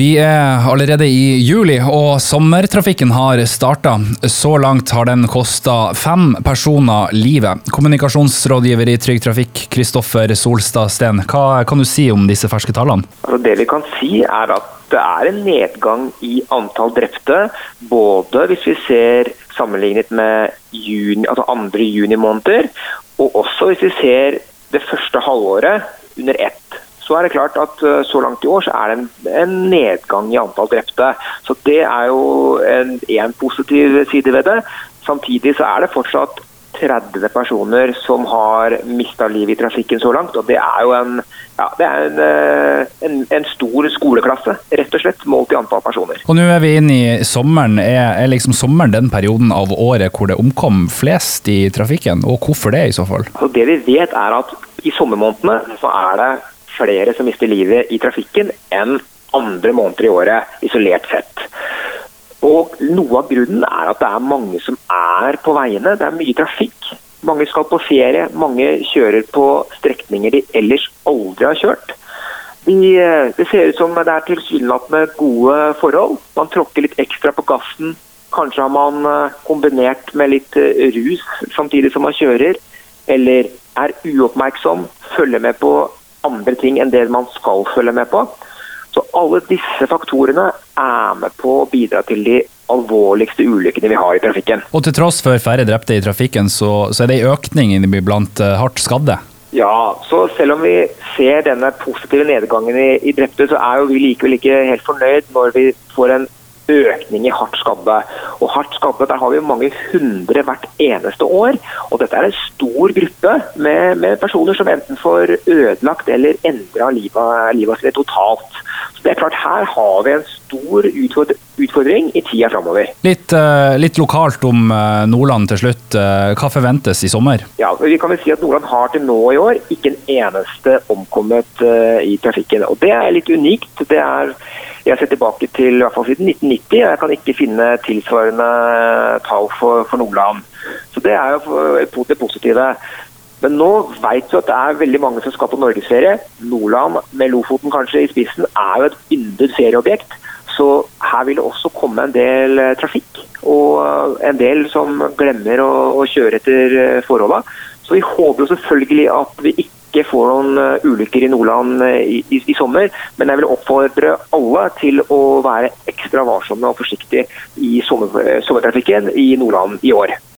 Vi er allerede i juli, og sommertrafikken har starta. Så langt har den kosta fem personer livet. Kommunikasjonsrådgiver i Trygg Trafikk, Kristoffer Solstad Steen, hva kan du si om disse ferske tallene? Altså det vi kan si er at det er en nedgang i antall drepte. Både hvis vi ser sammenlignet med juni, altså andre juni måneder, og også hvis vi ser det første halvåret under ett så er det klart at eh, så langt i år så er det en, en nedgang i antall drepte. Så Det er jo en, en positiv side ved det. Samtidig så er det fortsatt 30 personer som har mista livet i trafikken så langt. og Det er jo en, ja, det er en, eh, en, en, stor skoleklasse, rett og slett, målt i antall personer. Og Nå er vi inne i sommeren. Er, er liksom sommeren den perioden av året hvor det omkom flest i trafikken, og hvorfor det i så fall? Altså det vi vet er at i sommermånedene så er det flere som mister livet i trafikken enn andre måneder i året, isolert sett. Og Noe av grunnen er at det er mange som er på veiene. Det er mye trafikk. Mange skal på ferie, mange kjører på strekninger de ellers aldri har kjørt. De, det ser ut som det er tilsynelatende gode forhold. Man tråkker litt ekstra på gassen. Kanskje har man eh, kombinert med litt eh, rus samtidig som man kjører. Eller er uoppmerksom, følger med på andre ting enn det man skal følge med på. Så alle disse faktorene er med på å bidra til de alvorligste ulykkene vi har i trafikken. Og til tross for færre drepte i trafikken, så, så er det en økning blant eh, hardt skadde? Ja, så selv om vi ser denne positive nedgangen i, i drepte, så er jo vi likevel ikke helt fornøyd når vi får en økning i hardt skadde. Og hardt skadde, Der har vi mange hundre hvert eneste år. Og dette er en stor gruppe med, med personer som enten får ødelagt eller endra livet, livet sitt totalt. Så det er klart, Her har vi en stor utfordring i tida framover. Litt, uh, litt, lokalt om uh, Nordland til slutt. Uh, hva forventes i sommer? Ja, vi kan vel si at Nordland har til nå i år ikke en eneste omkommet i trafikken. Og Det er litt unikt. Det er jeg ser tilbake til i hvert fall siden 1990. Jeg kan ikke finne tilsvarende tall for, for Nordland. Så Det er jo det positive. Men nå vet vi at det er veldig mange som skal på norgesferie. Nordland, med Lofoten kanskje i spissen, er jo et yndet ferieobjekt. Så her vil det også komme en del eh, trafikk, og en del som glemmer å, å kjøre etter forholdene. Så vi håper jo selvfølgelig at vi ikke ikke får noen eh, ulykker i Nordland eh, i, i, i, sommer. Men jeg vil oppfordre alle til å være ekstra varsomme og forsiktige i sommer, sommertrafikken i Nordland i år.